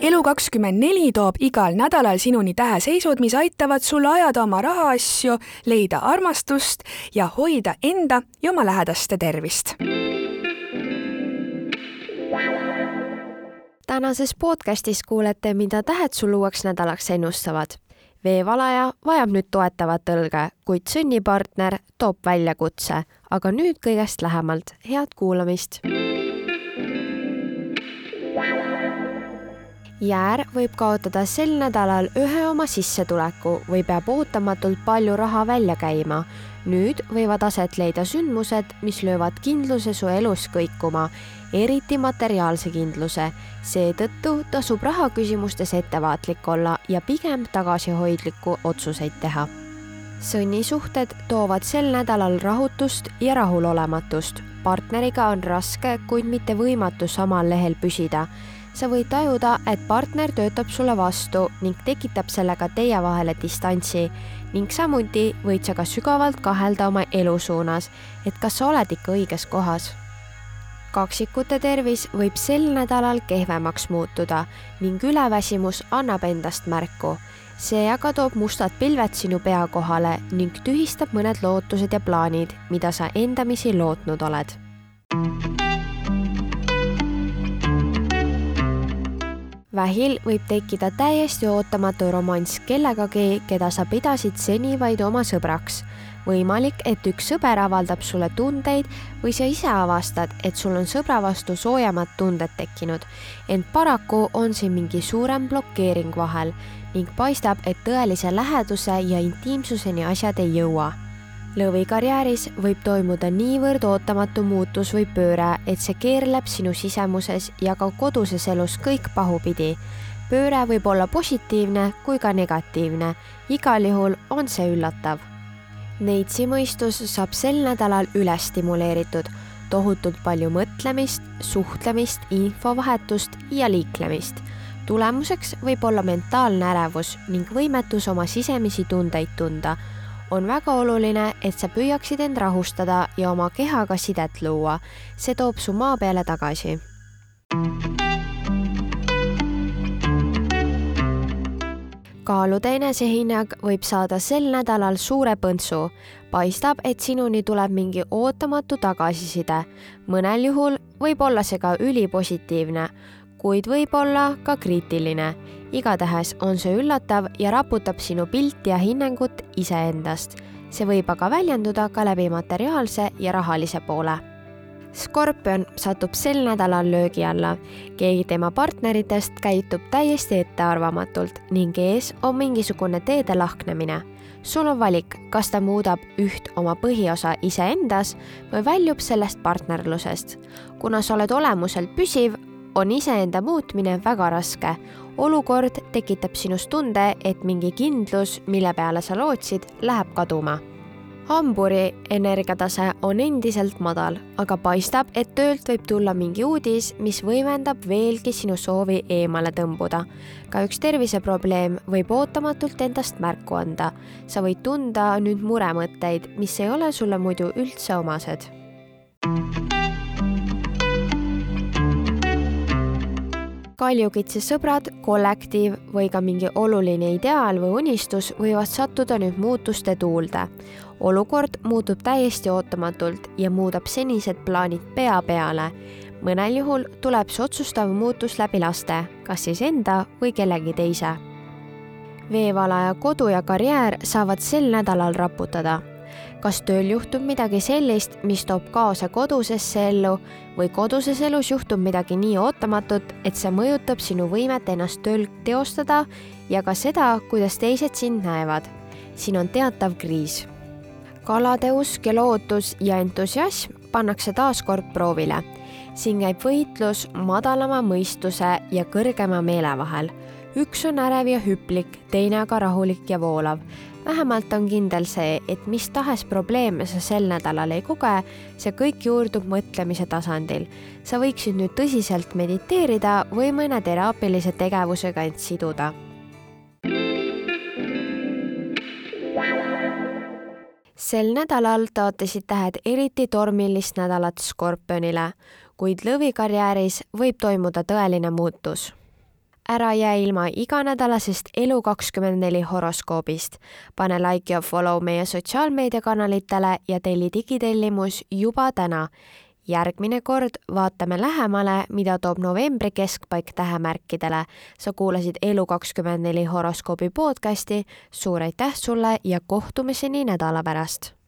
Elu24 toob igal nädalal sinuni täheseisud, mis aitavad sul ajada oma rahaasju, leida armastust ja hoida enda ja oma lähedaste tervist. tänases podcastis kuulete, mida tähed sul uueks nädalaks ennustavad. veevalaja vajab nüüd toetavat õlge, kuid sünnipartner toob väljakutse, aga nüüd kõigest lähemalt, head kuulamist Jäär võib kaotada sel nädalal ühe oma sissetuleku või peab ootamatult palju raha välja käima. nüüd võivad aset leida sündmused, mis löövad kindluse su elus kõikuma, eriti materiaalse kindluse. seetõttu tasub rahaküsimustes ettevaatlik olla ja pigem tagasihoidlikku otsuseid teha sõnnisuhted toovad sel nädalal rahutust ja rahulolematust. partneriga on raske, kuid mitte võimatu samal lehel püsida sa võid tajuda, et partner töötab sulle vastu ning tekitab sellega teie vahele distantsi ning samuti võid sa ka sügavalt kahelda oma elu suunas, et kas sa oled ikka õiges kohas. kaksikute tervis võib sel nädalal kehvemaks muutuda ning üleväsimus annab endast märku. see aga toob mustad pilved sinu pea kohale ning tühistab mõned lootused ja plaanid, mida sa endamisi lootnud oled vähil võib tekkida täiesti ootamatu romanss kellegagi, keda sa pidasid seni vaid oma sõbraks. võimalik, et üks sõber avaldab sulle tundeid või sa ise avastad, et sul on sõbra vastu soojemad tunded tekkinud. ent paraku on siin mingi suurem blokeering vahel ning paistab, et tõelise läheduse ja intiimsuseni asjad ei jõua lõvi karjääris võib toimuda niivõrd ootamatu muutus või pööre, et see keerleb sinu sisemuses ja ka koduses elus kõik pahupidi. pööre võib olla positiivne kui ka negatiivne, igal juhul on see üllatav. Neitsi mõistus saab sel nädalal üles stimuleeritud, tohutult palju mõtlemist, suhtlemist, infovahetust ja liiklemist tulemuseks võib olla mentaalne ärevus ning võimetus oma sisemisi tundeid tunda on väga oluline, et sa püüaksid end rahustada ja oma kehaga sidet luua. see toob su maa peale tagasi. kaalude enesehinnang võib saada sel nädalal suure põntsu. paistab, et sinuni tuleb mingi ootamatu tagasiside. mõnel juhul võib olla see ka ülipositiivne kuid võib olla ka kriitiline. igatahes on see üllatav ja raputab sinu pilti ja hinnangut iseendast. see võib aga väljenduda ka läbi materiaalse ja rahalise poole. Skorpion satub sel nädalal löögi alla. keegi tema partneritest käitub täiesti ettearvamatult ning ees on mingisugune teede lahknemine sul on valik, kas ta muudab üht oma põhiosa iseendas või väljub sellest partnerlusest. kuna sa oled olemuselt püsiv, on iseenda muutmine väga raske. olukord tekitab sinus tunde, et mingi kindlus, mille peale sa lootsid, läheb kaduma. hamburi energiatase on endiselt madal, aga paistab, et töölt võib tulla mingi uudis, mis võimendab veelgi sinu soovi eemale tõmbuda. ka üks terviseprobleem võib ootamatult endast märku anda. sa võid tunda nüüd muremõtteid, mis ei ole sulle muidu üldse omased kaljukitse sõbrad, kollektiiv või ka mingi oluline ideaal või unistus võivad sattuda nüüd muutuste tuulde. olukord muutub täiesti ootamatult ja muudab senised plaanid pea peale. mõnel juhul tuleb see otsustav muutus läbi laste, kas siis enda või kellegi teise. veevalaja kodu ja karjäär saavad sel nädalal raputada kas tööl juhtub midagi sellist, mis toob kaasa kodusesse ellu või koduses elus juhtub midagi nii ootamatut, et see mõjutab sinu võimet ennast tööl teostada ja ka seda, kuidas teised sind näevad. siin on teatav kriis. kalade usk ja lootus ja entusiasm pannakse taas kord proovile. siin käib võitlus madalama mõistuse ja kõrgema meele vahel üks on ärev ja hüplik, teine aga rahulik ja voolav vähemalt on kindel see, et mis tahes probleeme sa sel nädalal ei koge, see kõik juurdub mõtlemise tasandil. sa võiksid nüüd tõsiselt mediteerida või mõne teraapilise tegevusega end siduda. sel nädalal taotlesid tähed eriti tormilist nädalat Skorpionile, kuid lõvikarjääris võib toimuda tõeline muutus ära jää ilma iganädalasest Elu24 horoskoobist. pane like ja follow meie sotsiaalmeediakanalitele ja telli digitellimus juba täna. järgmine kord vaatame lähemale, mida toob novembri keskpaik tähemärkidele. sa kuulasid Elu24 horoskoobi podcasti. suur aitäh sulle ja kohtumiseni nädala pärast